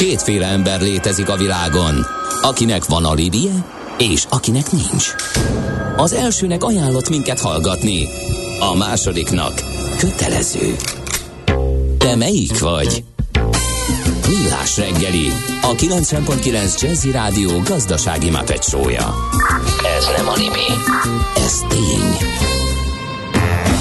Kétféle ember létezik a világon, akinek van alibije, és akinek nincs. Az elsőnek ajánlott minket hallgatni, a másodiknak kötelező. Te melyik vagy? Millás reggeli, a 90.9 Jazzy Rádió gazdasági mapetsója. Ez nem animi, ez tény.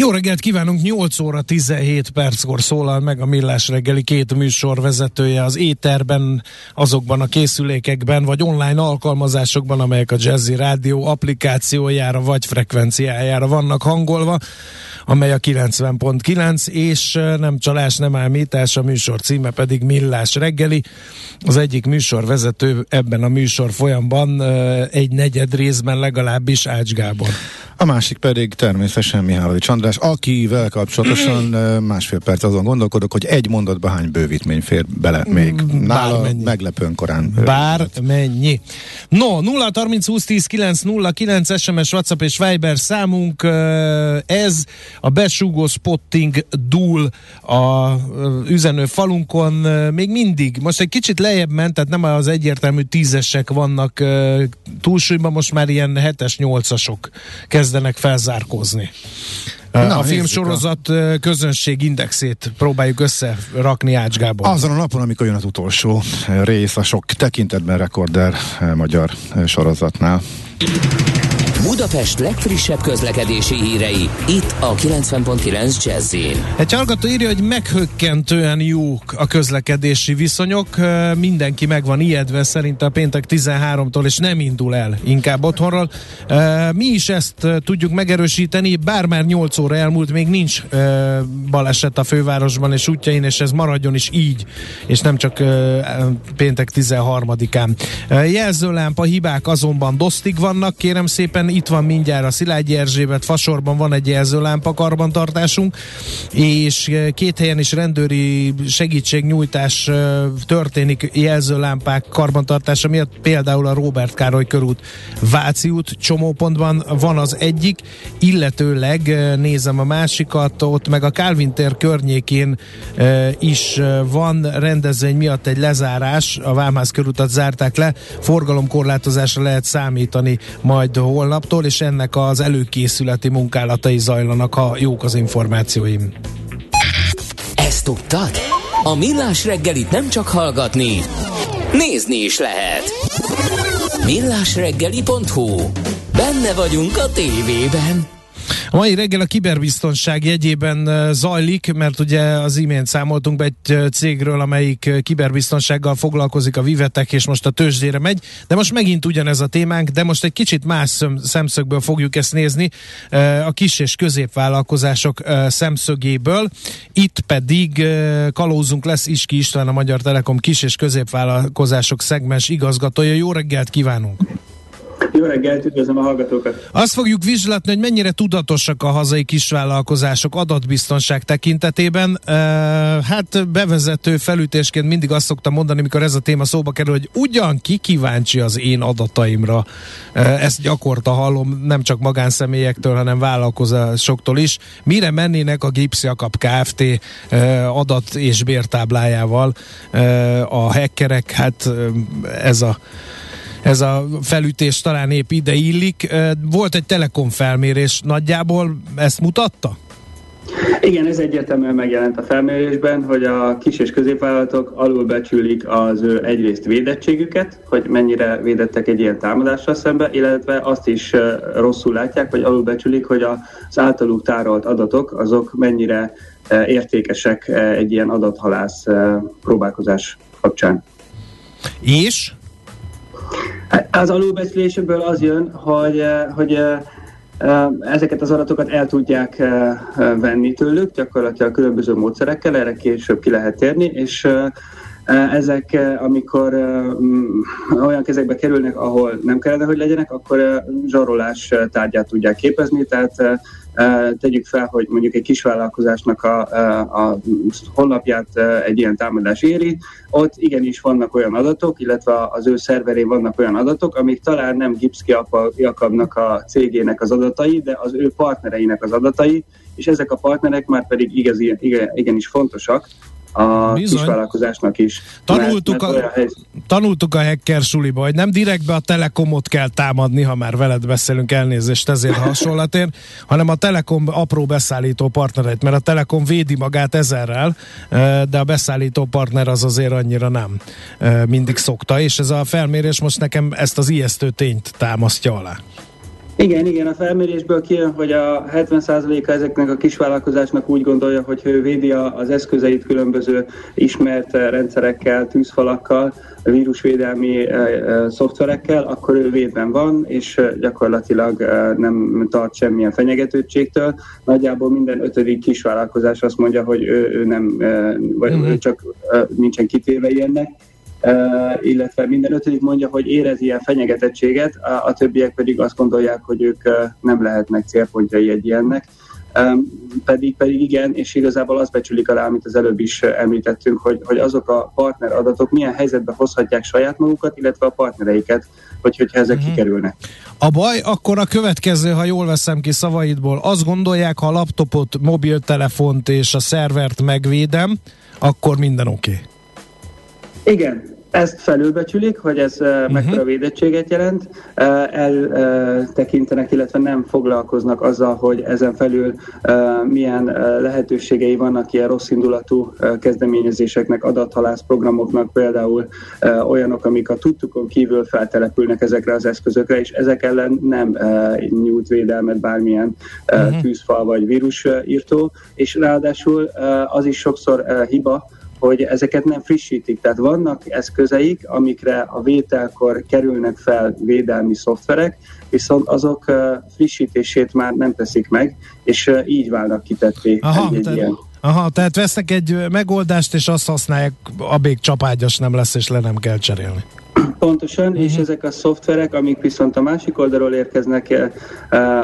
Jó reggelt kívánunk, 8 óra 17 perckor szólal meg a Millás reggeli két műsor vezetője az éterben, azokban a készülékekben, vagy online alkalmazásokban, amelyek a Jazzy Rádió applikációjára vagy frekvenciájára vannak hangolva amely a 90.9, és nem csalás, nem ámítás, a műsor címe pedig Millás reggeli. Az egyik műsorvezető ebben a műsor folyamban egy negyed részben legalábbis Ács Gábor. A másik pedig természetesen Mihálovics András, akivel kapcsolatosan másfél perc azon gondolkodok, hogy egy mondatba hány bővítmény fér bele még. Nála Bármennyi. meglepően korán. Bármennyi. No, 0 30 20 10 9 0 9 SMS, WhatsApp és Viber számunk. Ez a besúgó spotting dúl a üzenő falunkon még mindig. Most egy kicsit lejjebb ment, tehát nem az egyértelmű tízesek vannak túlsúlyban, most már ilyen hetes, nyolcasok kezdenek felzárkózni. Na, a filmsorozat a... közönség indexét próbáljuk összerakni Ács Gábor. Azon a napon, amikor jön az utolsó rész a sok tekintetben rekorder magyar sorozatnál. Budapest legfrissebb közlekedési hírei, itt a 90.9 jazz Egy hallgató írja, hogy meghökkentően jók a közlekedési viszonyok, mindenki meg van ijedve szerint a péntek 13-tól, és nem indul el inkább otthonról. Mi is ezt tudjuk megerősíteni, bár már 8 óra elmúlt, még nincs baleset a fővárosban és útjain, és ez maradjon is így, és nem csak péntek 13-án. Jelzőlámpa hibák azonban dosztig vannak, kérem szépen, itt van mindjárt a Szilágyi Erzsébet fasorban van egy jelzőlámpa karbantartásunk, és eh, két helyen is rendőri segítségnyújtás eh, történik jelzőlámpák karbantartása miatt, például a Robert Károly körút Váci út csomópontban van az egyik, illetőleg eh, nézem a másikat, ott meg a Calvin tér környékén is van rendezvény miatt egy lezárás, a Vámház körútat zárták le, forgalomkorlátozásra lehet számítani majd holnap holnaptól, és ennek az előkészületi munkálatai zajlanak, ha jók az információim. Ezt tudtad? A Millás reggelit nem csak hallgatni, nézni is lehet. Millásreggeli.hu Benne vagyunk a tévében. A mai reggel a kiberbiztonság jegyében zajlik, mert ugye az imént számoltunk be egy cégről, amelyik kiberbiztonsággal foglalkozik a Vivetek, és most a tőzsdére megy, de most megint ugyanez a témánk, de most egy kicsit más szemszögből fogjuk ezt nézni, a kis és középvállalkozások szemszögéből. Itt pedig kalózunk lesz Iski István, a Magyar Telekom kis és középvállalkozások szegmens igazgatója. Jó reggelt kívánunk! Jó reggelt, üdvözlöm a hallgatókat! Azt fogjuk vizslatni, hogy mennyire tudatosak a hazai kisvállalkozások adatbiztonság tekintetében. Hát bevezető felütésként mindig azt szoktam mondani, mikor ez a téma szóba kerül, hogy ugyan ki kíváncsi az én adataimra. Uh, ezt gyakorta hallom nem csak magánszemélyektől, hanem vállalkozásoktól is. Mire mennének a Gipsjakab Kft. Adat és bértáblájával a hackerek? Hát ez a ez a felütés talán épp ide illik. Volt egy telekom felmérés, nagyjából ezt mutatta? Igen, ez egyértelműen megjelent a felmérésben, hogy a kis és középvállalatok alulbecsülik az ő egyrészt védettségüket, hogy mennyire védettek egy ilyen támadással szembe, illetve azt is rosszul látják, vagy alulbecsülik, hogy az általuk tárolt adatok azok mennyire értékesek egy ilyen adathalász próbálkozás kapcsán. És? Az alulbecslésből az jön, hogy, eh, hogy eh, eh, ezeket az adatokat el tudják venni tőlük, gyakorlatilag különböző módszerekkel, erre később ki lehet térni, és Ezek, amikor olyan kezekbe kerülnek, ahol nem kellene, hogy legyenek, akkor zsarolás tárgyát tudják képezni, tehát tegyük fel, hogy mondjuk egy kisvállalkozásnak a, a honlapját egy ilyen támadás éri, ott igenis vannak olyan adatok, illetve az ő szerverén vannak olyan adatok, amik talán nem Gipszki Jakabnak a cégének az adatai, de az ő partnereinek az adatai, és ezek a partnerek már pedig igazi, igen, igenis fontosak, a Bizony. kisvállalkozásnak is. Tanultuk, mert, mert a, helyzet... tanultuk a hacker suliba, hogy nem direktbe a Telekomot kell támadni, ha már veled beszélünk, elnézést ezért hasonlatért, hanem a Telekom apró beszállító partnereit, mert a Telekom védi magát ezerrel, de a beszállító partner az azért annyira nem mindig szokta, és ez a felmérés most nekem ezt az ijesztő tényt támasztja alá. Igen, igen, a felmérésből kijön, hogy a 70%-a ezeknek a kisvállalkozásnak úgy gondolja, hogy ő védi az eszközeit különböző ismert rendszerekkel, tűzfalakkal, vírusvédelmi e, e, szoftverekkel, akkor ő védben van, és gyakorlatilag nem tart semmilyen fenyegetőtségtől. Nagyjából minden ötödik kisvállalkozás azt mondja, hogy ő, ő nem, vagy uh-huh. ő csak nincsen kitéve ilyennek illetve minden ötödik mondja, hogy érez ilyen fenyegetettséget, a, a többiek pedig azt gondolják, hogy ők nem lehetnek célpontjai egy ilyennek. Pedig, pedig igen, és igazából azt becsülik alá, amit az előbb is említettünk, hogy, hogy azok a partner adatok milyen helyzetbe hozhatják saját magukat, illetve a partnereiket, hogy, hogyha ezek uh-huh. kikerülnek. A baj akkor a következő, ha jól veszem ki szavaidból, azt gondolják, ha a laptopot, mobiltelefont és a szervert megvédem, akkor minden oké. Okay. Igen, ezt felülbecsülik, hogy ez uh-huh. mekkora védettséget jelent, eltekintenek, illetve nem foglalkoznak azzal, hogy ezen felül milyen lehetőségei vannak ilyen rosszindulatú kezdeményezéseknek, adathalász programoknak, például olyanok, amik a tudtukon kívül feltelepülnek ezekre az eszközökre, és ezek ellen nem nyújt védelmet bármilyen uh-huh. tűzfal vagy vírusírtó, és ráadásul az is sokszor hiba, hogy ezeket nem frissítik. Tehát vannak eszközeik, amikre a vételkor kerülnek fel védelmi szoftverek, viszont azok frissítését már nem teszik meg, és így válnak kitetté Aha, egy, egy tehát, ilyen. Aha, tehát vesznek egy megoldást, és azt használják, a még csapágyas nem lesz, és le nem kell cserélni. Pontosan, uh-huh. és mhm. ezek a szoftverek, amik viszont a másik oldalról érkeznek,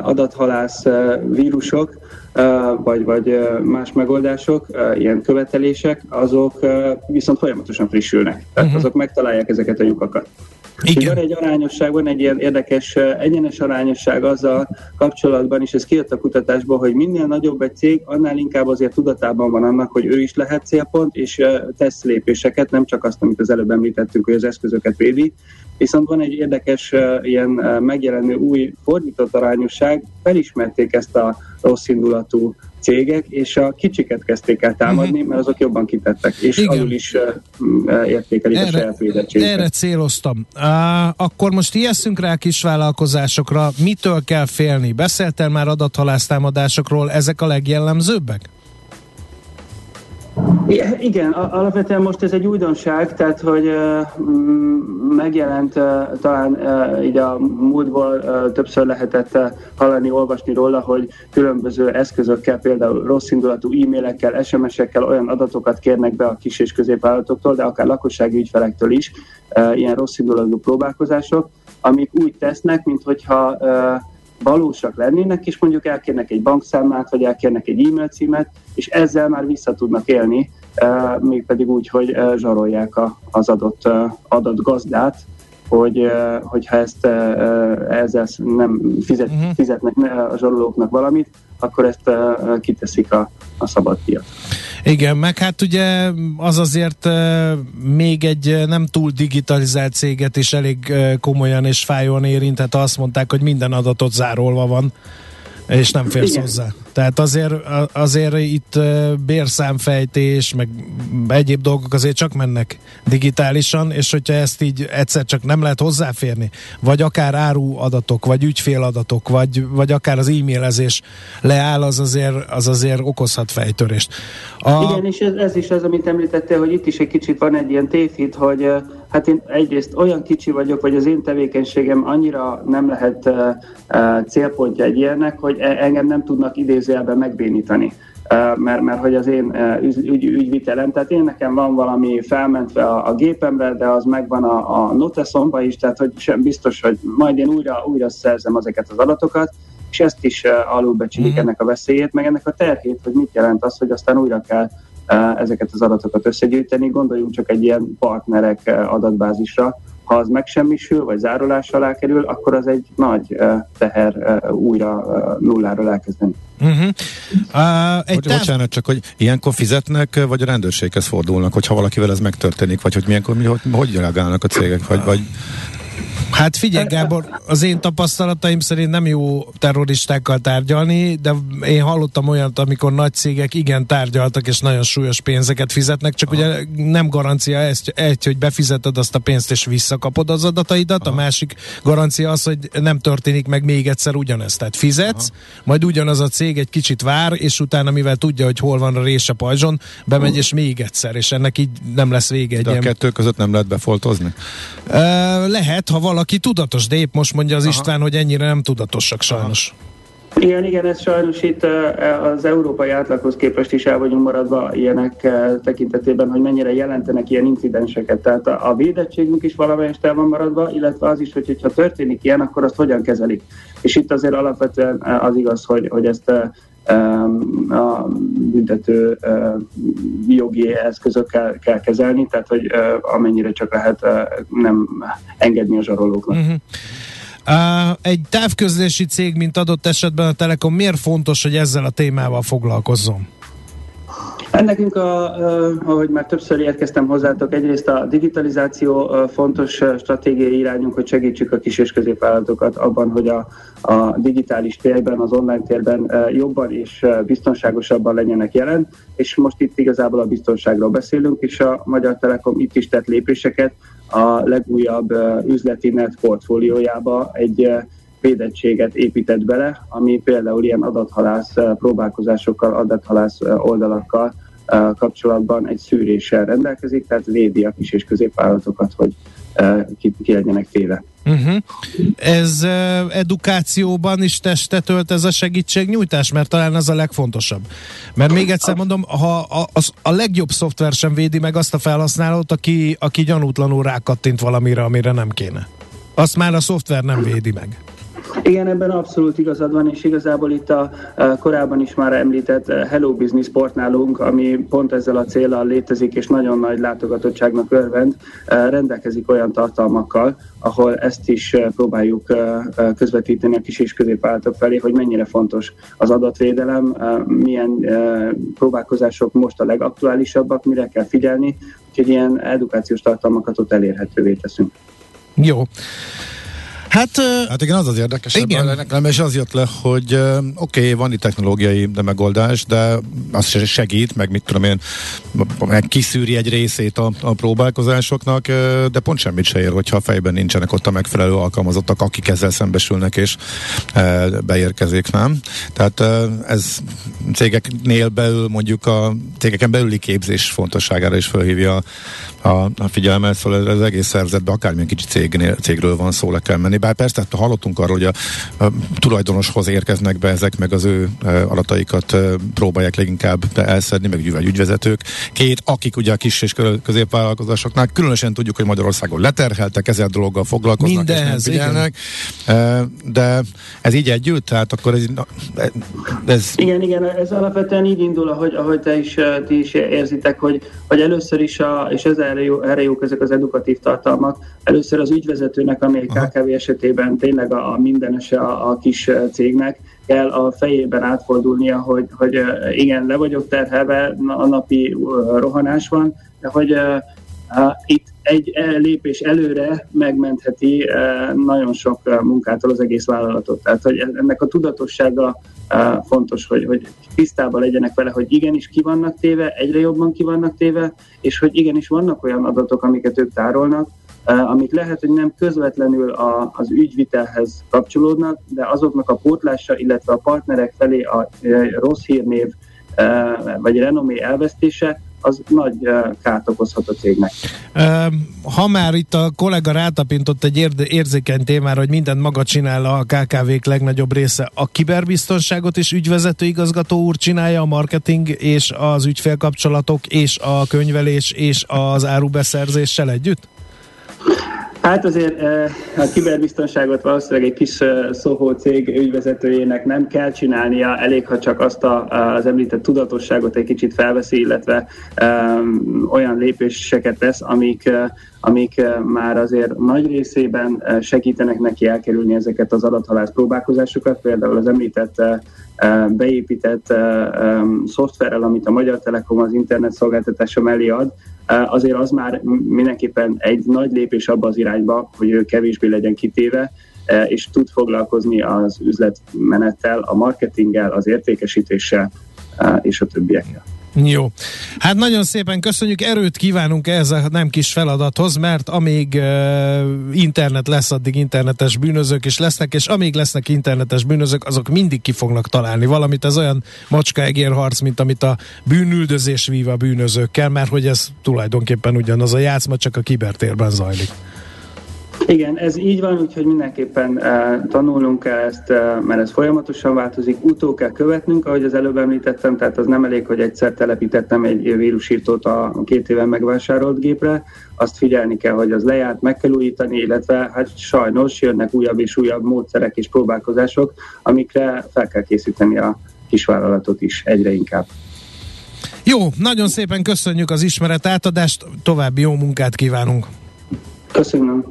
adathalász vírusok, vagy, vagy más megoldások, ilyen követelések, azok viszont folyamatosan frissülnek. Tehát uh-huh. azok megtalálják ezeket a lyukakat. Igen. Van egy arányosság, van egy ilyen érdekes egyenes arányosság azzal kapcsolatban, és ez kijött a kutatásból, hogy minél nagyobb egy cég, annál inkább azért tudatában van annak, hogy ő is lehet célpont, és tesz lépéseket, nem csak azt, amit az előbb említettünk, hogy az eszközöket védi, viszont van egy érdekes ilyen megjelenő új fordított arányosság, felismerték ezt a rossz indulatú cégek, és a kicsiket kezdték el támadni, uh-huh. mert azok jobban kitettek, és Igen. alul is uh, értékelik erre, a saját védettséget. Erre céloztam. Uh, akkor most ijesszünk rá kisvállalkozásokra, mitől kell félni? Beszéltél már adathalásztámadásokról, ezek a legjellemzőbbek? Igen, alapvetően most ez egy újdonság, tehát hogy megjelent talán így a múltból többször lehetett hallani, olvasni róla, hogy különböző eszközökkel, például rossz indulatú e-mailekkel, SMS-ekkel olyan adatokat kérnek be a kis és középvállalatoktól, de akár lakossági ügyfelektől is, ilyen rossz indulatú próbálkozások, amik úgy tesznek, mintha valósak lennének, és mondjuk elkérnek egy bankszámlát, vagy elkérnek egy e-mail címet, és ezzel már vissza tudnak élni, mégpedig úgy, hogy zsarolják az adott adatgazdát, hogy, hogyha ezt ezzel nem fizet, uh-huh. fizetnek a zsarolóknak valamit, akkor ezt kiteszik a, a szabad piac. Igen, meg hát ugye az azért még egy nem túl digitalizált céget is elég komolyan és fájóan érint, hát azt mondták, hogy minden adatot zárolva van és nem férsz Igen. hozzá. Tehát azért, azért itt bérszámfejtés, meg egyéb dolgok azért csak mennek digitálisan, és hogyha ezt így egyszer csak nem lehet hozzáférni, vagy akár áru adatok, vagy ügyféladatok, vagy, vagy akár az e-mailezés leáll, az azért, az azért okozhat fejtörést. A... Igen, és ez, ez is az, amit említettél, hogy itt is egy kicsit van egy ilyen tévhit, hogy hát én egyrészt olyan kicsi vagyok, hogy az én tevékenységem annyira nem lehet uh, uh, célpontja egy ilyennek, hogy e- engem nem tudnak idézőjelben megbénítani. mert, mert hogy az én ügy, ügy, ügyvitelem, tehát én nekem van valami felmentve a, a gépemre, de az megvan a, a noteszomba is, tehát hogy sem biztos, hogy majd én újra, újra szerzem ezeket az adatokat, és ezt is alulbecsülik mm-hmm. ennek a veszélyét, meg ennek a terhét, hogy mit jelent az, hogy aztán újra kell ezeket az adatokat összegyűjteni. Gondoljunk csak egy ilyen partnerek adatbázisra, ha az megsemmisül, vagy zárolás alá kerül, akkor az egy nagy teher újra nulláról elkezdeni. Uh-huh. Uh, egy táv... Bocsánat, csak hogy ilyenkor fizetnek, vagy a rendőrséghez fordulnak, hogyha valakivel ez megtörténik, vagy hogy milyenkor, hogy, hogy reagálnak a cégek, vagy, vagy Hát figyelj Gábor, az én tapasztalataim szerint nem jó terroristákkal tárgyalni, de én hallottam olyat, amikor nagy cégek igen tárgyaltak, és nagyon súlyos pénzeket fizetnek, csak Aha. ugye nem garancia ez, egy, hogy befizeted azt a pénzt, és visszakapod az adataidat, Aha. a másik garancia az, hogy nem történik meg még egyszer ugyanezt. Tehát fizetsz, Aha. majd ugyanaz a cég egy kicsit vár, és utána, mivel tudja, hogy hol van a rése pajzson, bemegy, és még egyszer, és ennek így nem lesz vége. Egy de a ilyen... kettő között nem lehet befoltozni? Uh, lehet, ha valaki valaki tudatos, de épp most mondja az Aha. István, hogy ennyire nem tudatosak sajnos. Aha. Igen, igen, ez sajnos itt az európai átlaghoz képest is el vagyunk maradva ilyenek tekintetében, hogy mennyire jelentenek ilyen incidenseket. Tehát a védettségünk is valamelyest el van maradva, illetve az is, hogy hogyha történik ilyen, akkor azt hogyan kezelik. És itt azért alapvetően az igaz, hogy, hogy ezt a büntető jogi eszközökkel kell kezelni, tehát hogy amennyire csak lehet nem engedni a zsarolóknak. Uh-huh. Egy távközlési cég, mint adott esetben a Telekom, miért fontos, hogy ezzel a témával foglalkozzon? Hát nekünk, a, ahogy már többször érkeztem hozzátok, egyrészt a digitalizáció fontos stratégiai irányunk, hogy segítsük a kis és középvállalatokat abban, hogy a, a digitális térben, az online térben jobban és biztonságosabban legyenek jelen, és most itt igazából a biztonságról beszélünk, és a Magyar Telekom itt is tett lépéseket a legújabb üzleti net portfóliójába egy védettséget épített bele, ami például ilyen adathalász próbálkozásokkal, adathalász oldalakkal kapcsolatban egy szűréssel rendelkezik, tehát védi a kis és középvállalatokat, hogy ki, ki legyenek téve. Uh-huh. Ez edukációban is testet ölt ez a segítségnyújtás, mert talán ez a legfontosabb. Mert még egyszer mondom, ha a, az, a legjobb szoftver sem védi meg azt a felhasználót, aki, aki gyanútlanul rákattint valamire, amire nem kéne. Azt már a szoftver nem védi meg. Igen, ebben abszolút igazad van, és igazából itt a, a korábban is már említett eh, Hello Business portnálunk, ami pont ezzel a célral létezik, és nagyon nagy látogatottságnak örvend, eh, rendelkezik olyan tartalmakkal, ahol ezt is próbáljuk közvetíteni a kis és középvállalatok felé, hogy mennyire fontos az adatvédelem, milyen próbálkozások most a legaktuálisabbak, mire kell figyelni, úgyhogy ilyen edukációs tartalmakat ott elérhetővé teszünk. Jó. Hát, hát igen, az az érdekes. Igen. Nekem és az jött le, hogy oké, okay, van itt technológiai de megoldás, de az segít, meg mit tudom én, meg kiszűri egy részét a, a próbálkozásoknak, de pont semmit se ér, hogyha a fejben nincsenek ott a megfelelő alkalmazottak, akik ezzel szembesülnek és beérkezik, nem? Tehát ez cégeknél belül mondjuk a cégeken belüli képzés fontosságára is felhívja a, a figyelmet, szóval az egész szervezetben akármilyen kicsi cégnél, cégről van szó, le kell menni bár persze tehát hallottunk arról, hogy a, a tulajdonoshoz érkeznek be ezek, meg az ő e, adataikat e, próbálják leginkább elszedni, meg ügy, ügyvezetők. Két, akik ugye a kis és középvállalkozásoknál, különösen tudjuk, hogy Magyarországon leterheltek, ezzel dologgal foglalkoznak Mindenhez, és nem figyelnek. E, de ez így együtt, tehát akkor ez, ez... Igen, igen, ez alapvetően így indul, ahogy, ahogy te is, ti is érzitek, hogy, hogy először is, a, és ez erre, jó, erre jók ezek az edukatív tartalmak, először az ügyvezetőnek, ami egy KKV esetében tényleg a, a mindenese a, a kis cégnek kell a fejében átfordulnia, hogy, hogy igen, le vagyok terhelve, a napi rohanás van, de hogy itt egy lépés előre megmentheti nagyon sok munkától az egész vállalatot. Tehát, hogy ennek a tudatossága fontos, hogy, hogy tisztában legyenek vele, hogy igenis ki vannak téve, egyre jobban ki vannak téve, és hogy igenis vannak olyan adatok, amiket ők tárolnak, amik lehet, hogy nem közvetlenül a, az ügyvitelhez kapcsolódnak, de azoknak a pótlása, illetve a partnerek felé a rossz hírnév vagy renomé elvesztése, az nagy kárt okozhat a cégnek. Ha már itt a kollega rátapintott egy érzékeny témára, hogy mindent maga csinál a KKV-k legnagyobb része, a kiberbiztonságot is ügyvezető igazgató úr csinálja, a marketing és az ügyfélkapcsolatok és a könyvelés és az árubeszerzéssel együtt? Hát azért a kiberbiztonságot valószínűleg egy kis Soho cég ügyvezetőjének nem kell csinálnia, elég, ha csak azt a, az említett tudatosságot egy kicsit felveszi, illetve olyan lépéseket tesz, amik, amik már azért nagy részében segítenek neki elkerülni ezeket az adathalász próbálkozásokat, például az említett beépített szoftverrel, amit a Magyar Telekom az internet szolgáltatása mellé ad, azért az már mindenképpen egy nagy lépés abba az irányba, hogy ő kevésbé legyen kitéve, és tud foglalkozni az üzletmenettel, a marketinggel, az értékesítéssel és a többiekkel. Jó. Hát nagyon szépen köszönjük, erőt kívánunk ez a nem kis feladathoz, mert amíg uh, internet lesz, addig internetes bűnözők is lesznek, és amíg lesznek internetes bűnözők, azok mindig ki fognak találni valamit. Ez olyan macska harc, mint amit a bűnüldözés vív a bűnözőkkel, mert hogy ez tulajdonképpen ugyanaz a játszma, csak a kibertérben zajlik. Igen, ez így van, úgyhogy mindenképpen uh, tanulnunk kell ezt, uh, mert ez folyamatosan változik, utó kell követnünk, ahogy az előbb említettem, tehát az nem elég, hogy egyszer telepítettem egy vírusírtót a két éven megvásárolt gépre, azt figyelni kell, hogy az lejárt, meg kell újítani, illetve hát sajnos jönnek újabb és újabb módszerek és próbálkozások, amikre fel kell készíteni a kisvállalatot is egyre inkább. Jó, nagyon szépen köszönjük az ismeret átadást, további jó munkát kívánunk! Köszönöm!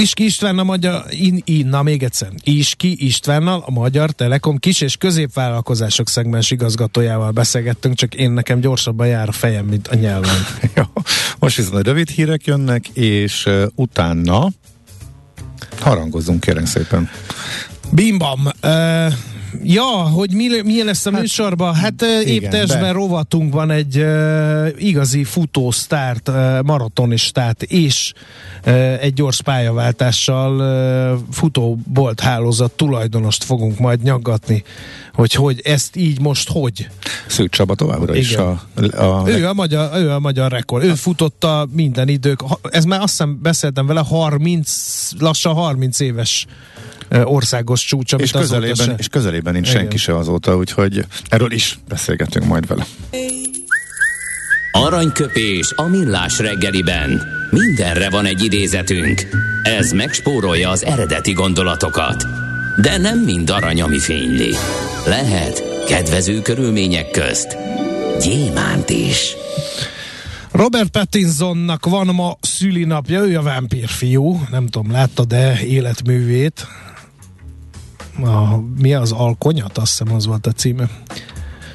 Iski István a magyar, in, in, na még egyszer, Iski Istvánnal a Magyar Telekom kis- és középvállalkozások szegmens igazgatójával beszélgettünk, csak én nekem gyorsabban jár a fejem, mint a nyelven. Jó, most viszont rövid hírek jönnek, és uh, utána harangozzunk kérem szépen. Bimbam, uh, Ja, hogy mi, mi lesz a hát, műsorban? Hát igen, épp testben rovatunk van egy uh, igazi futósztárt, uh, maratonistát és uh, egy gyors pályaváltással uh, futóbolt hálózat tulajdonost fogunk majd nyaggatni, hogy hogy ezt így most hogy? Szűk Csaba továbbra igen. is a, a... Ő, a magyar, ő a magyar rekord. Ő futotta minden idők. Ez már azt hiszem beszéltem vele, 30, lassan 30 éves országos csúcs, és közelében, és közelében nincs Igen. senki se azóta, úgyhogy erről is beszélgetünk majd vele. Aranyköpés a millás reggeliben. Mindenre van egy idézetünk. Ez megspórolja az eredeti gondolatokat. De nem mind arany, ami fényli. Lehet kedvező körülmények közt gyémánt is. Robert Pattinsonnak van ma szülinapja, ő a vámpírfiú, nem tudom, látta-e életművét, a, mi az Alkonyat, azt hiszem az volt a címe.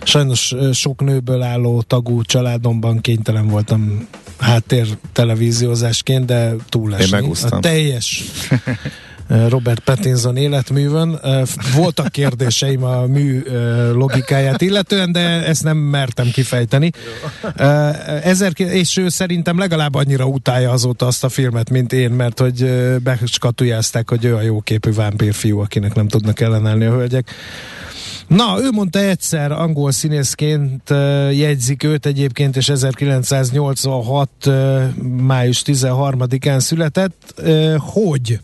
Sajnos sok nőből álló tagú családomban kénytelen voltam háttér televíziózásként, de túlesni. Én A teljes Robert Pattinson életművön. Voltak kérdéseim a mű logikáját illetően, de ezt nem mertem kifejteni. Ezer, és ő szerintem legalább annyira utálja azóta azt a filmet, mint én, mert hogy beskatujázták, hogy ő a jóképű vámpírfiú, akinek nem tudnak ellenállni a hölgyek. Na, ő mondta egyszer, angol színészként jegyzik őt egyébként, és 1986. Uh, május 13-án született, uh, hogy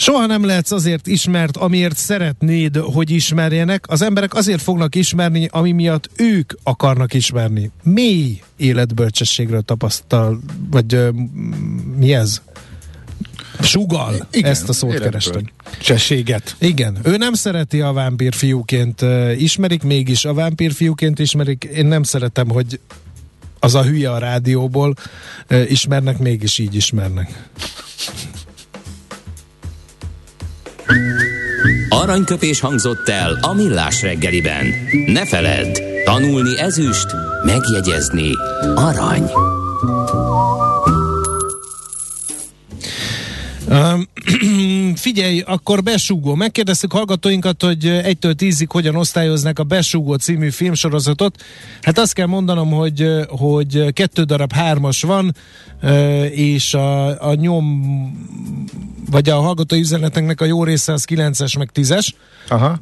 Soha nem lehetsz azért ismert, amiért szeretnéd, hogy ismerjenek. Az emberek azért fognak ismerni, ami miatt ők akarnak ismerni. Mély életbölcsességről tapasztal, vagy uh, mi ez? Sugal. Igen, Ezt a szót kerestem. Csességet. Igen. Ő nem szereti a vámpír fiúként ismerik, mégis a vámpír fiúként ismerik. Én nem szeretem, hogy az a hülye a rádióból ismernek, mégis így ismernek. Aranyköpés hangzott el a millás reggeliben. Ne feledd, tanulni ezüst, megjegyezni arany. Um, figyelj, akkor besúgó. Megkérdeztük hallgatóinkat, hogy egytől tízig hogyan osztályoznak a Besúgó című filmsorozatot. Hát azt kell mondanom, hogy, hogy kettő darab hármas van, és a, a nyom, vagy a hallgatói üzeneteknek a jó része az kilences, meg tízes. Aha.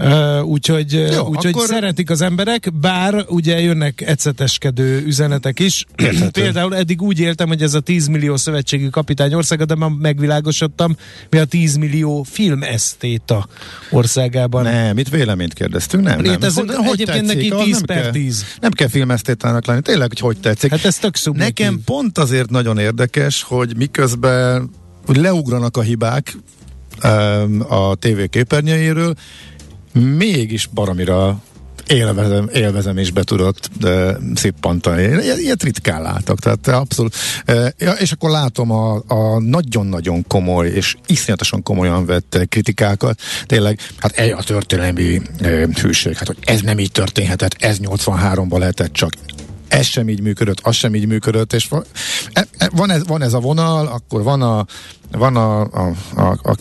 Uh, úgyhogy Jó, úgyhogy akkor... szeretik az emberek, bár ugye jönnek eceteskedő üzenetek is. Például eddig úgy éltem, hogy ez a 10 millió szövetségi kapitány országa, de már megvilágosodtam, mi a 10 millió filmesztéta országában. Nem, itt véleményt kérdeztünk, nem. Nem. Hogy, egyébként tetszik, neki 10 nem per kell, 10. Nem kell filmesztétának lenni, tényleg, hogy hogy tetszik. Hát ez tök szubjektív. Nekem pont azért nagyon érdekes, hogy miközben hogy leugranak a hibák a tévé képernyőjéről, mégis baromira élvezem, élvezem és be tudott de szippantani. Ilyet ritkán látok, tehát abszolút. E, és akkor látom a, a nagyon-nagyon komoly és iszonyatosan komolyan vett kritikákat. Tényleg, hát egy a történelmi e, hűség, hát hogy ez nem így történhetett, ez 83-ban lehetett csak ez sem így működött, az sem így működött, és van, e, e, van, ez, van ez a vonal, akkor van a, van a, a, a, a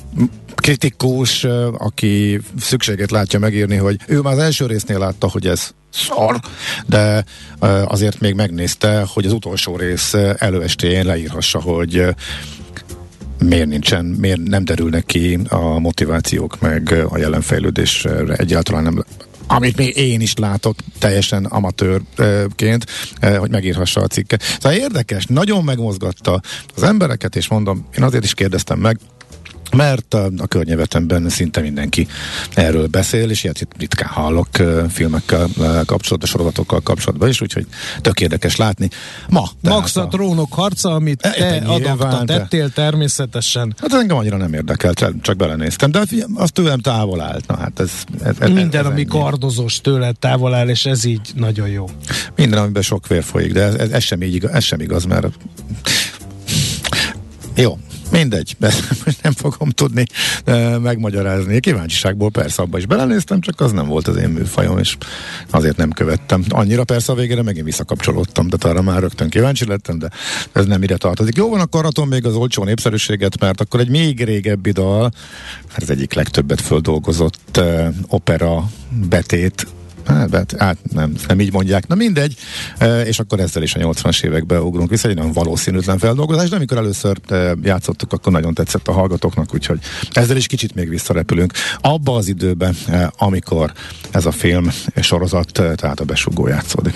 kritikus, aki szükséget látja megírni, hogy ő már az első résznél látta, hogy ez szar, de azért még megnézte, hogy az utolsó rész előestéjén leírhassa, hogy miért nincsen, miért nem derülnek ki a motivációk, meg a jelenfejlődésre egyáltalán nem amit még én is látok teljesen amatőrként, hogy megírhassa a cikket. Szóval érdekes, nagyon megmozgatta az embereket, és mondom, én azért is kérdeztem meg, mert a, a környevetemben szinte mindenki erről beszél, és ilyet ritkán hallok filmekkel kapcsolatban, sorozatokkal kapcsolatban is, úgyhogy tök érdekes látni. Ma. Max a trónok harca, amit e, te adapta, tettél természetesen. Hát engem annyira nem érdekelt, csak belenéztem, de az tőlem távol állt. Na, hát ez, ez, ez Minden, ez ami ennyi. kardozós tőled távol áll, és ez így nagyon jó. Minden, amiben sok vér folyik, de ez, ez, ez sem így igaz, ez sem igaz, mert jó, Mindegy, most nem fogom tudni uh, megmagyarázni. Kíváncsiságból persze abba is belenéztem, csak az nem volt az én műfajom, és azért nem követtem. Annyira persze a végére megint visszakapcsolódtam, de arra már rögtön kíváncsi lettem, de ez nem ide tartozik. Jó van, akkor adom még az olcsó népszerűséget, mert akkor egy még régebbi dal, hát az egyik legtöbbet földolgozott uh, opera betét Hát, hát nem, nem így mondják. Na mindegy, e, és akkor ezzel is a 80-as évekbe ugrunk vissza, egy nagyon valószínűtlen feldolgozás, de amikor először e, játszottuk, akkor nagyon tetszett a hallgatóknak, úgyhogy ezzel is kicsit még visszarepülünk. Abba az időben, e, amikor ez a film sorozat, tehát a besugó játszódik.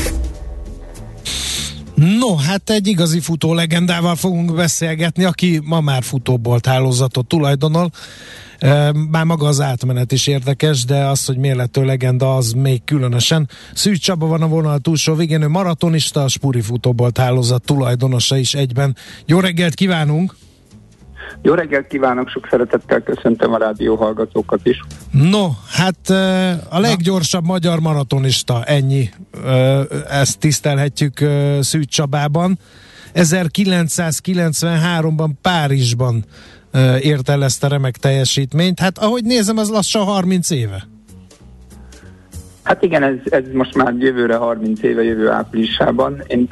No, hát egy igazi futó legendával fogunk beszélgetni, aki ma már futóbolt hálózatot tulajdonol. Már maga az átmenet is érdekes, de az, hogy miért lett legenda, az még különösen. Szűcs Csaba van a vonal túlsó végén, ő maratonista, a Spuri futóbolt hálózat tulajdonosa is egyben. Jó reggelt kívánunk! Jó reggelt kívánok, sok szeretettel köszöntöm a rádió hallgatókat is. No, hát a leggyorsabb magyar maratonista, ennyi. Ezt tisztelhetjük Szűcs Csabában. 1993-ban Párizsban ért el ezt a remek teljesítményt. Hát ahogy nézem, az lassan 30 éve. Hát igen, ez, ez most már jövőre 30 éve, jövő áprilisában. Én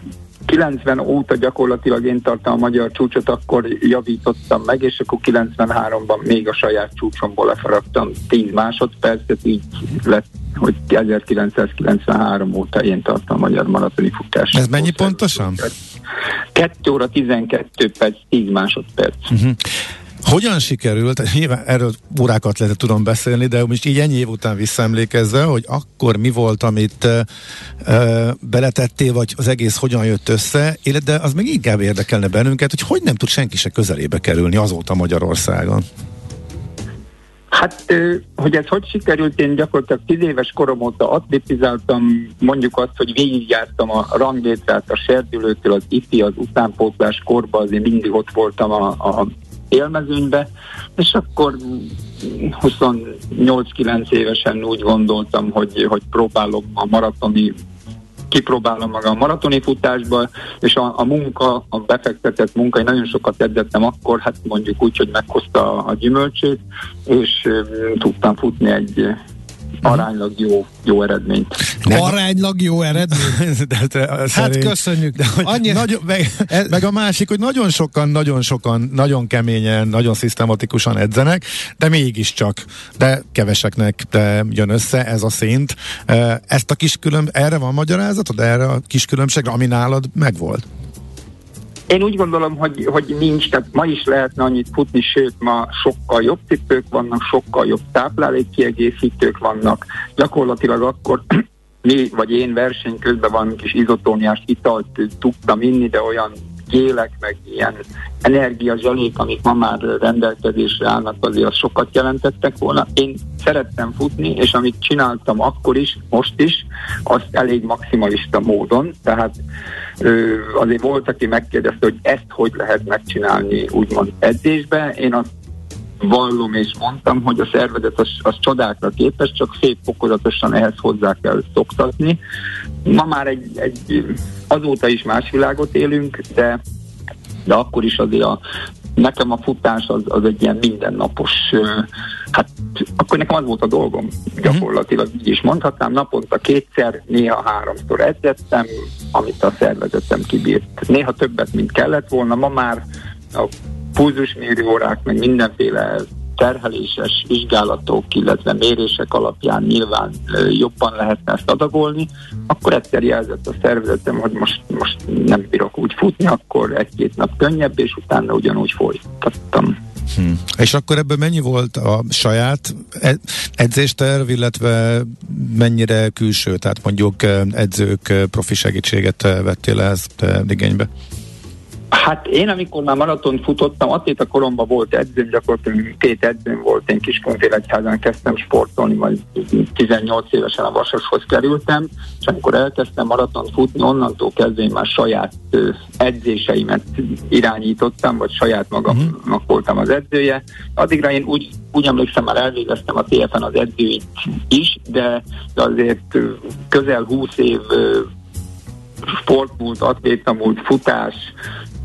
90 óta gyakorlatilag én tartom a magyar csúcsot, akkor javítottam meg, és akkor 93-ban még a saját csúcsomból lefaragtam 10 másodpercet, így lett, hogy 1993 óta én tartom a magyar maratoni futást. Ez mennyi pontosan? 2 óra 12 perc, 10 másodperc. Uh-huh. Hogyan sikerült, nyilván erről órákat lehet tudom beszélni, de most így ennyi év után visszaemlékezve, hogy akkor mi volt, amit uh, uh, beletettél, vagy az egész hogyan jött össze, de az még inkább érdekelne bennünket, hogy hogy nem tud senki se közelébe kerülni azóta Magyarországon. Hát, hogy ez hogy sikerült, én gyakorlatilag 10 éves korom óta atletizáltam, mondjuk azt, hogy végigjártam a ranglétrát a serdülőtől az ifi, az utánpótlás korba, azért mindig ott voltam a, a élmezőnybe, és akkor 28-9 évesen úgy gondoltam, hogy, hogy próbálok a maratoni kipróbálom magam a maratoni futásba, és a, a munka, a befektetett munka, én nagyon sokat edzettem akkor, hát mondjuk úgy, hogy meghozta a gyümölcsét, és um, tudtam futni egy aránylag jó, jó eredményt. Nem. Aránylag jó eredmény? de, de, hát szerint, köszönjük. De, hogy Annyi... nagyon, meg, meg a másik, hogy nagyon sokan, nagyon sokan, nagyon keményen, nagyon szisztematikusan edzenek, de mégiscsak, de keveseknek de jön össze ez a szint. Ezt a kis külön, erre van magyarázatod, erre a kis különbségre, ami nálad megvolt? Én úgy gondolom, hogy, hogy nincs, tehát ma is lehetne annyit futni, sőt ma sokkal jobb cipők vannak, sokkal jobb táplálékkiegészítők vannak. Gyakorlatilag akkor mi, vagy én verseny közben van kis izotóniás italt tudtam inni, de olyan gélek, meg ilyen energiazsalék, amik ma már rendelkezésre állnak, azért az sokat jelentettek volna. Én szerettem futni, és amit csináltam akkor is, most is, azt elég maximalista módon, tehát ö, azért volt, aki megkérdezte, hogy ezt hogy lehet megcsinálni úgymond edzésbe. Én azt vallom és mondtam, hogy a szervezet az, az csodákra képes, csak szép fokozatosan ehhez hozzá kell szoktatni. Ma már egy, egy azóta is más világot élünk, de, de akkor is azért a, nekem a futás az, az egy ilyen mindennapos, hát akkor nekem az volt a dolgom gyakorlatilag, így is mondhatnám, naponta kétszer, néha háromszor edzettem, amit a szervezetem kibírt. Néha többet, mint kellett volna, ma már a pulzusmérő órák, meg mindenféle terheléses vizsgálatok, illetve mérések alapján nyilván jobban lehetne ezt adagolni, akkor egyszer jelzett a szervezetem, hogy most, most nem bírok úgy futni, akkor egy-két nap könnyebb, és utána ugyanúgy folytattam. Hmm. És akkor ebből mennyi volt a saját edzésterv, illetve mennyire külső, tehát mondjuk edzők profi segítséget vettél ezt igénybe? Hát én, amikor már maraton futottam, a koromban volt edzőm, gyakorlatilag két edzőm volt, én Kiskunfélegyházán kezdtem sportolni, majd 18 évesen a Vasashoz kerültem, és amikor elkezdtem maraton futni, onnantól kezdve én már saját edzéseimet irányítottam, vagy saját magamnak uh-huh. voltam az edzője. Addigra én úgy, úgy emlékszem, már elvégeztem a TFN az edzőit is, de, de azért közel 20 év sportmúlt, atlétamúlt, futás,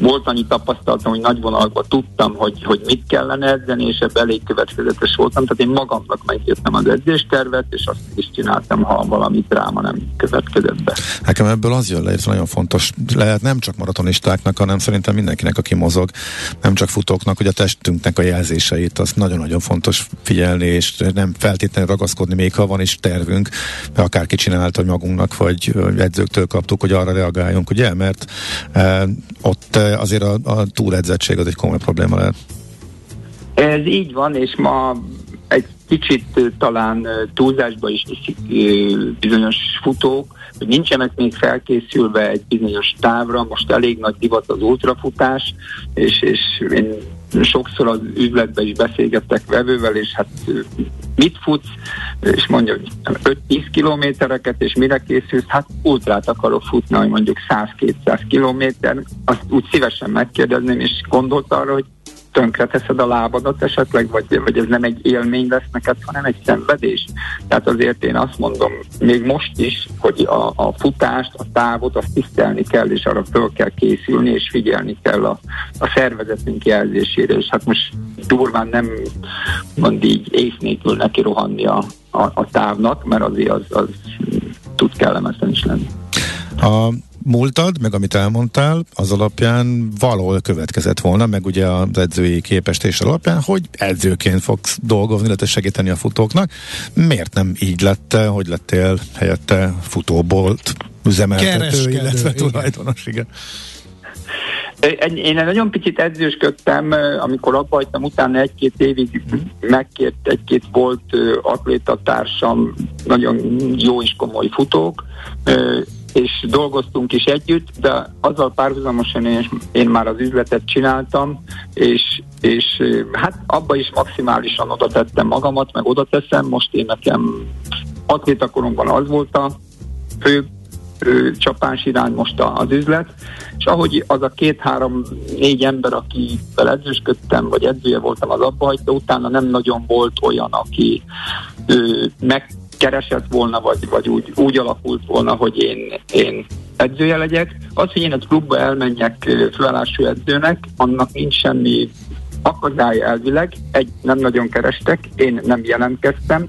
volt annyi tapasztalatom, hogy nagy vonalakban tudtam, hogy, hogy mit kellene edzeni, és ebben elég következetes voltam. Tehát én magamnak megírtam az edzéstervet, és azt is csináltam, ha valami dráma nem következett be. Nekem ebből az jön le, ez nagyon fontos. Lehet nem csak maratonistáknak, hanem szerintem mindenkinek, aki mozog, nem csak futóknak, hogy a testünknek a jelzéseit, az nagyon-nagyon fontos figyelni, és nem feltétlenül ragaszkodni, még ha van is tervünk, mert akárki csinálta magunknak, vagy edzőktől kaptuk, hogy arra reagáljunk, ugye, mert e, ott azért a, a túledzettség az egy komoly probléma lehet. Ez így van, és ma egy kicsit talán túlzásba is viszik bizonyos futók, hogy nincsenek még felkészülve egy bizonyos távra, most elég nagy divat az ultrafutás, és, és én sokszor az üzletben is beszélgettek vevővel, és hát mit futsz, és mondja, hogy 5-10 kilométereket, és mire készülsz, hát ultrát akarok futni, hogy mondjuk 100-200 kilométer, azt úgy szívesen megkérdezném, és gondolt arra, hogy tönkreteszed a lábadat esetleg, vagy, vagy ez nem egy élmény lesz neked, hanem egy szenvedés. Tehát azért én azt mondom, még most is, hogy a, a futást, a távot, azt tisztelni kell, és arra föl kell készülni, és figyelni kell a, a szervezetünk jelzésére, és hát most durván nem mond így ész nélkül neki rohanni a, a, a távnak, mert azért az, az tud kellemetlen is lenni. A múltad, meg amit elmondtál, az alapján valahol következett volna, meg ugye az edzői képestés alapján, hogy edzőként fogsz dolgozni, illetve segíteni a futóknak. Miért nem így lett, hogy lettél helyette futóbolt üzemeltető, Kereskedő, illetve tulajdonos, igen. Én nagyon picit edzősködtem, amikor abba hagytam, utána egy-két évig megkért egy-két volt atlétatársam, nagyon jó és komoly futók, és dolgoztunk is együtt, de azzal párhuzamosan én, én már az üzletet csináltam, és, és hát abba is maximálisan oda tettem magamat, meg oda teszem, most én nekem atlétakoromban az volt a fő csapás irány most az üzlet, és ahogy az a két-három-négy ember, akivel edzősködtem, vagy edzője voltam az abba utána nem nagyon volt olyan, aki ő, meg keresett volna, vagy, vagy úgy, úgy alakult volna, hogy én, én edzője legyek. Az, hogy én egy klubba elmenjek főállású edzőnek, annak nincs semmi akadály elvileg, egy nem nagyon kerestek, én nem jelentkeztem,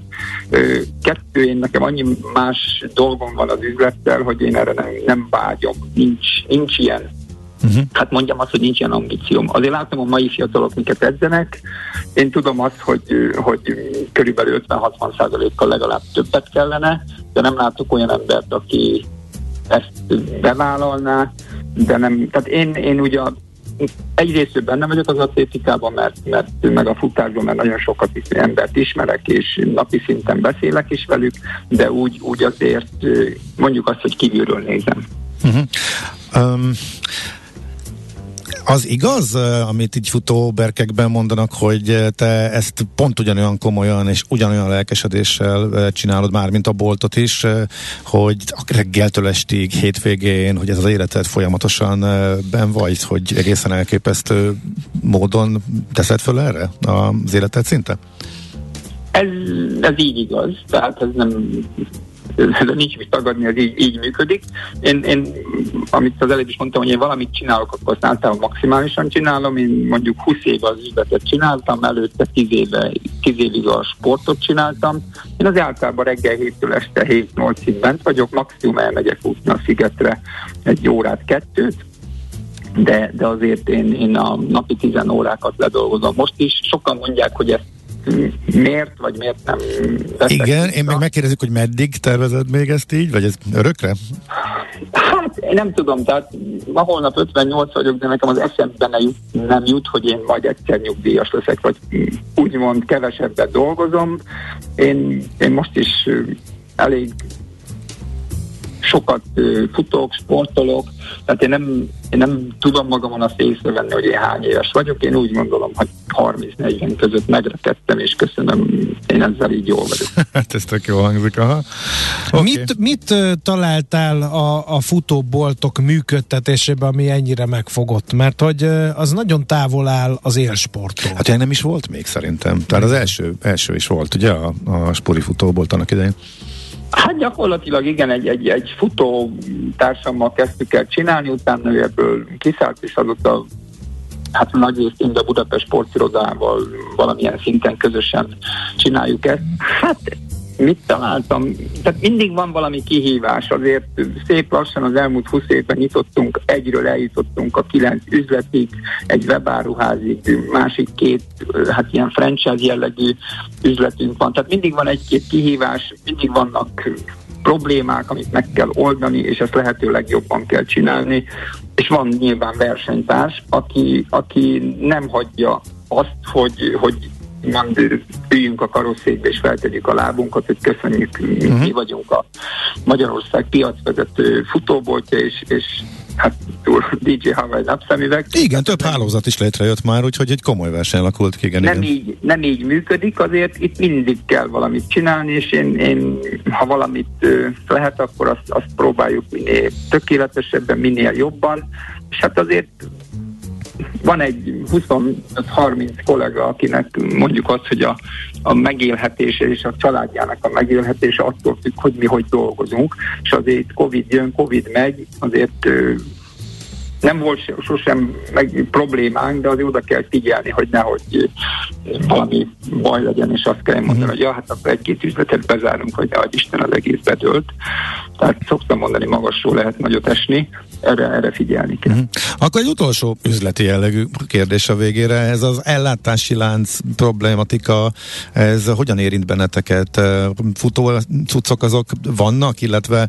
kettő, én nekem annyi más dolgom van az üzlettel, hogy én erre nem, nem vágyom, nincs, nincs ilyen Uh-huh. Hát mondjam azt, hogy nincs ilyen ambícióm. Azért látom a mai fiatalok, miket edzenek. Én tudom azt, hogy, hogy körülbelül 50-60 százalékkal legalább többet kellene, de nem látok olyan embert, aki ezt bevállalná, de nem, tehát én, én ugye egyrészt benne vagyok az atlétikában, mert, mert meg a futásban, mert nagyon sokat embert ismerek, és napi szinten beszélek is velük, de úgy, úgy azért mondjuk azt, hogy kívülről nézem. Uh-huh. Um, az igaz, amit így futóberkekben mondanak, hogy te ezt pont ugyanolyan komolyan és ugyanolyan lelkesedéssel csinálod már, mint a boltot is, hogy reggeltől estig, hétvégén, hogy ez az életed folyamatosan ben vagy, hogy egészen elképesztő módon teszed föl erre az életed szinte? Ez, ez így igaz, tehát ez nem de nincs mit tagadni, ez így, így működik. Én, én, amit az előbb is mondtam, hogy én valamit csinálok, akkor azt általában maximálisan csinálom. Én mondjuk 20 éve az üzletet csináltam, előtte 10 éve, 10 évig a sportot csináltam. Én az általában reggel 7-től este 7-8-ig bent vagyok, maximum elmegyek útni a szigetre egy órát, kettőt, de, de azért én, én a napi 10 órákat ledolgozom. Most is sokan mondják, hogy ezt miért, vagy miért nem Igen, én meg megkérdezik, hogy meddig tervezed még ezt így, vagy ez örökre? Hát én nem tudom, tehát ma holnap 58 vagyok, de nekem az eszembe nem jut, nem jut, hogy én majd egyszer nyugdíjas leszek, vagy úgymond kevesebbet dolgozom. Én, én most is elég sokat futok, sportolok, tehát én nem, én nem tudom magamon azt észrevenni, hogy én hány éves vagyok. Én úgy gondolom, hogy 30-40 között megrekedtem, és köszönöm, én ezzel így jól vagyok. hát ez tök jó hangzik, aha. Okay. Mit, mit találtál a, a futóboltok működtetésében, ami ennyire megfogott? Mert hogy az nagyon távol áll az élsporttól. Hát ilyen nem is volt még szerintem. Tehát az első, első is volt, ugye, a, a spori futóbolt annak idején. Hát gyakorlatilag igen, egy, egy, egy futó társammal kezdtük el csinálni, utána ő ebből kiszállt, és azóta hát nagy részén a Budapest sportirodával valamilyen szinten közösen csináljuk ezt. Hát mit találtam? Tehát mindig van valami kihívás, azért szép lassan az elmúlt 20 évben nyitottunk, egyről eljutottunk a kilenc üzletig, egy webáruházig, másik két, hát ilyen franchise jellegű üzletünk van. Tehát mindig van egy-két kihívás, mindig vannak problémák, amit meg kell oldani, és ezt lehető legjobban kell csinálni. És van nyilván versenytárs, aki, aki nem hagyja azt, hogy, hogy nem üljünk a karosszékbe és feltegyük a lábunkat, hogy köszönjük, uh-huh. mi vagyunk a Magyarország piacvezető futóboltja, és, és hát DJ Hawaii napszemüveg. Igen, több hálózat is létrejött már, úgyhogy egy komoly verseny alakult ki, igen, nem igen. Így, nem így működik, azért itt mindig kell valamit csinálni, és én, én ha valamit lehet, akkor azt, azt próbáljuk minél tökéletesebben, minél jobban, és hát azért van egy 25-30 kollega, akinek mondjuk az, hogy a, a megélhetése és a családjának a megélhetése attól függ, hogy mi hogy dolgozunk, és azért Covid jön, Covid megy, azért nem volt sosem meg problémánk, de azért oda kell figyelni, hogy nehogy valami baj legyen, és azt kell mondani, uh-huh. hogy ja, hát akkor egy-két üzletet bezárunk, hogy nehogy Isten az egész bedőlt. Tehát szoktam mondani, magasról lehet nagyot esni, erre, erre figyelni kell. Uh-huh. Akkor egy utolsó üzleti jellegű kérdés a végére. Ez az ellátási lánc problématika, ez hogyan érint benneteket? Futó cuccok azok vannak, illetve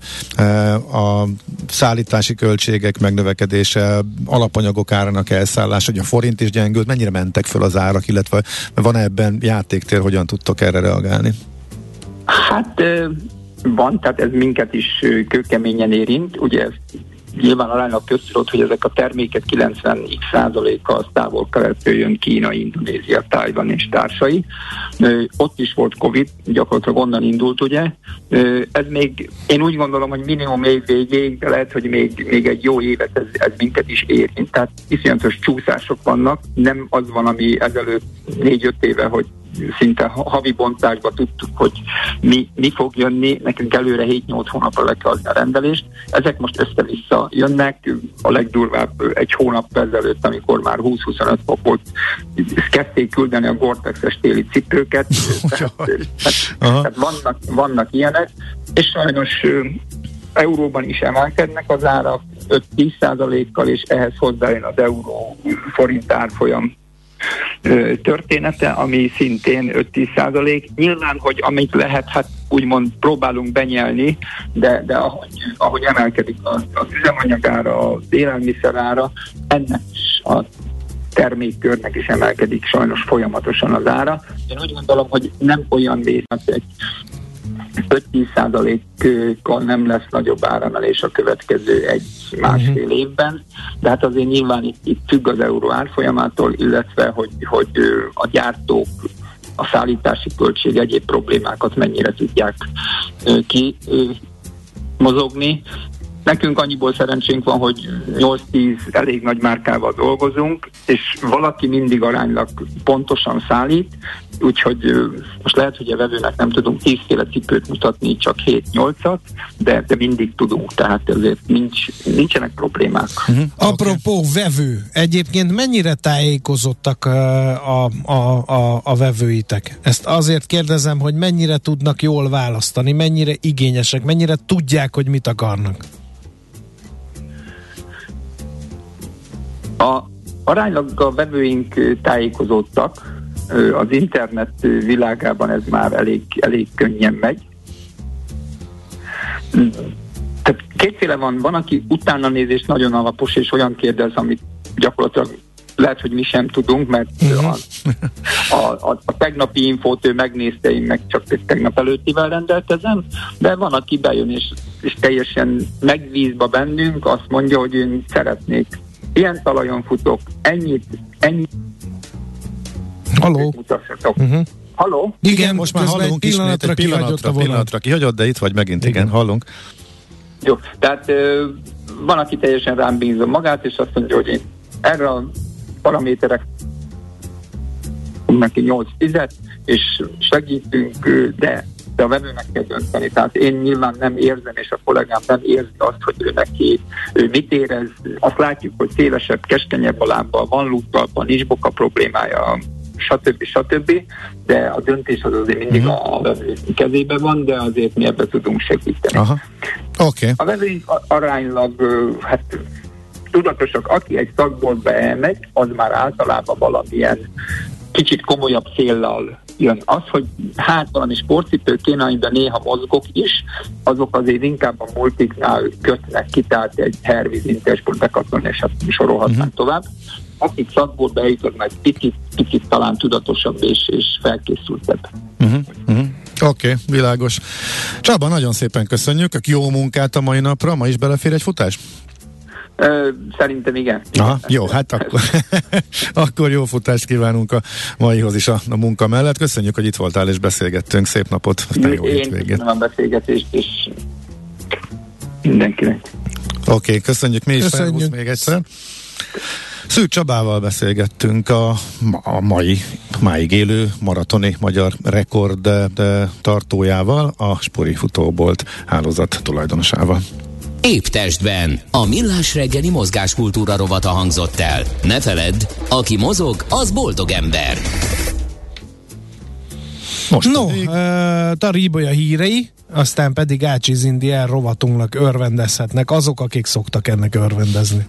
a szállítási költségek megnövekedése, alapanyagok árának elszállás, hogy a forint is gyengült, mennyire mentek föl az árak, illetve van ebben játéktér, hogyan tudtok erre reagálni? Hát van, tehát ez minket is kőkeményen érint. Ugye nyilván aránylag köztudott, hogy ezek a termékek 90%-a távol keletről jön Kína, Indonézia, Tájvan és társai. Ott is volt Covid, gyakorlatilag onnan indult, ugye. Ez még, én úgy gondolom, hogy minimum még végéig, de lehet, hogy még, még egy jó évet ez, ez minket is érint. Tehát iszonyatos csúszások vannak, nem az van, ami ezelőtt négy-öt éve, hogy szinte havi bontásba tudtuk, hogy mi, mi fog jönni, nekünk előre 7-8 hónapra le kell adni a rendelést. Ezek most össze-vissza jönnek, a legdurvább egy hónap ezelőtt, amikor már 20-25 fok volt, kezdték küldeni a Gore-Tex-es téli cipőket, tehát, tehát, tehát vannak, vannak ilyenek, és sajnos euróban is emelkednek az árak 5-10 kal és ehhez hozzájön az euró forint árfolyam története, ami szintén 5-10 százalék. Nyilván, hogy amit lehet, hát úgymond próbálunk benyelni, de, de ahogy, ahogy emelkedik az, az üzemanyagára, az élelmiszerára, ennek is a termékkörnek is emelkedik sajnos folyamatosan az ára. Én úgy gondolom, hogy nem olyan vészet egy 5-10%-kal nem lesz nagyobb áremelés a következő egy-másfél uh-huh. évben, de hát azért nyilván itt, itt függ az euró árfolyamától, illetve hogy, hogy a gyártók a szállítási költség egyéb problémákat mennyire tudják ki mozogni. Nekünk annyiból szerencsénk van, hogy 8-10 elég nagy márkával dolgozunk, és valaki mindig aránylag pontosan szállít, úgyhogy most lehet, hogy a vevőnek nem tudunk 10 féle cipőt mutatni, csak 7-8-at, de, de mindig tudunk, tehát ezért nincs, nincsenek problémák. Uh-huh. Apropó okay. vevő, egyébként mennyire tájékozottak a, a, a, a vevőitek? Ezt azért kérdezem, hogy mennyire tudnak jól választani, mennyire igényesek, mennyire tudják, hogy mit akarnak? A, aránylag a vevőink tájékozódtak, az internet világában ez már elég, elég könnyen megy. Tehát kétféle van, van, aki utána nézés nagyon alapos, és olyan kérdez, amit gyakorlatilag lehet, hogy mi sem tudunk, mert uh-huh. a, a, a, a tegnapi infót ő megnézte, én meg csak tegnap előttivel rendelkezem, de van, aki bejön és, és teljesen megvízba bennünk, azt mondja, hogy én szeretnék ilyen talajon futok, ennyit, ennyit Halló. Uh-huh. Halló? Igen, igen, most már hallunk ismét, egy pillanatra, pillanatra kihagyott, de itt vagy megint, igen, igen hallunk. Jó, tehát ö, van, aki teljesen rám bízom magát, és azt mondja, hogy én erre a paraméterek neki 8 10 és segítünk, de de a vevőnek kell dönteni. Tehát én nyilván nem érzem, és a kollégám nem érzi azt, hogy ő neki ő mit érez. Azt látjuk, hogy szélesebb, keskenyebb a lábbal, van lúttalpa, nincs boka problémája, stb. stb. De a döntés az azért mindig uh-huh. a vevő kezében van, de azért mi ebbe tudunk segíteni. Aha. Okay. A vevőink aránylag hát tudatosak, aki egy szakból bemegy, az már általában valamilyen kicsit komolyabb céllal jön. Az, hogy hát valami sportcipő kéne, amiben néha mozgok is, azok azért inkább a multiknál kötnek ki, tehát egy Herviz Intersport bekaton, és azt sorolhatnánk uh-huh. tovább. Akik szakból bejutnak, egy picit, picit talán tudatosabb és, és felkészültebb. Uh-huh. Uh-huh. Oké, okay, világos. Csaba, nagyon szépen köszönjük. Jó munkát a mai napra. Ma is belefér egy futás? Szerintem igen. Aha, jó, hát akkor, akkor jó futást kívánunk a maihoz is a, a munka mellett. Köszönjük, hogy itt voltál és beszélgettünk. Szép napot, aztán jó Én köszönöm a beszélgetést, és mindenkinek. Oké, okay, köszönjük mi is, köszönjük. még egyszer. Szűk Csabával beszélgettünk a, a mai, máig élő maratoni magyar rekord tartójával, a Spori Futóbolt hálózat tulajdonosával. Épp testben. A millás reggeli mozgáskultúra rovata hangzott el. Ne feledd, aki mozog, az boldog ember. Most no, pedig... uh, Taríbolya hírei, aztán pedig Ácsiz Indián rovatunknak örvendezhetnek azok, akik szoktak ennek örvendezni.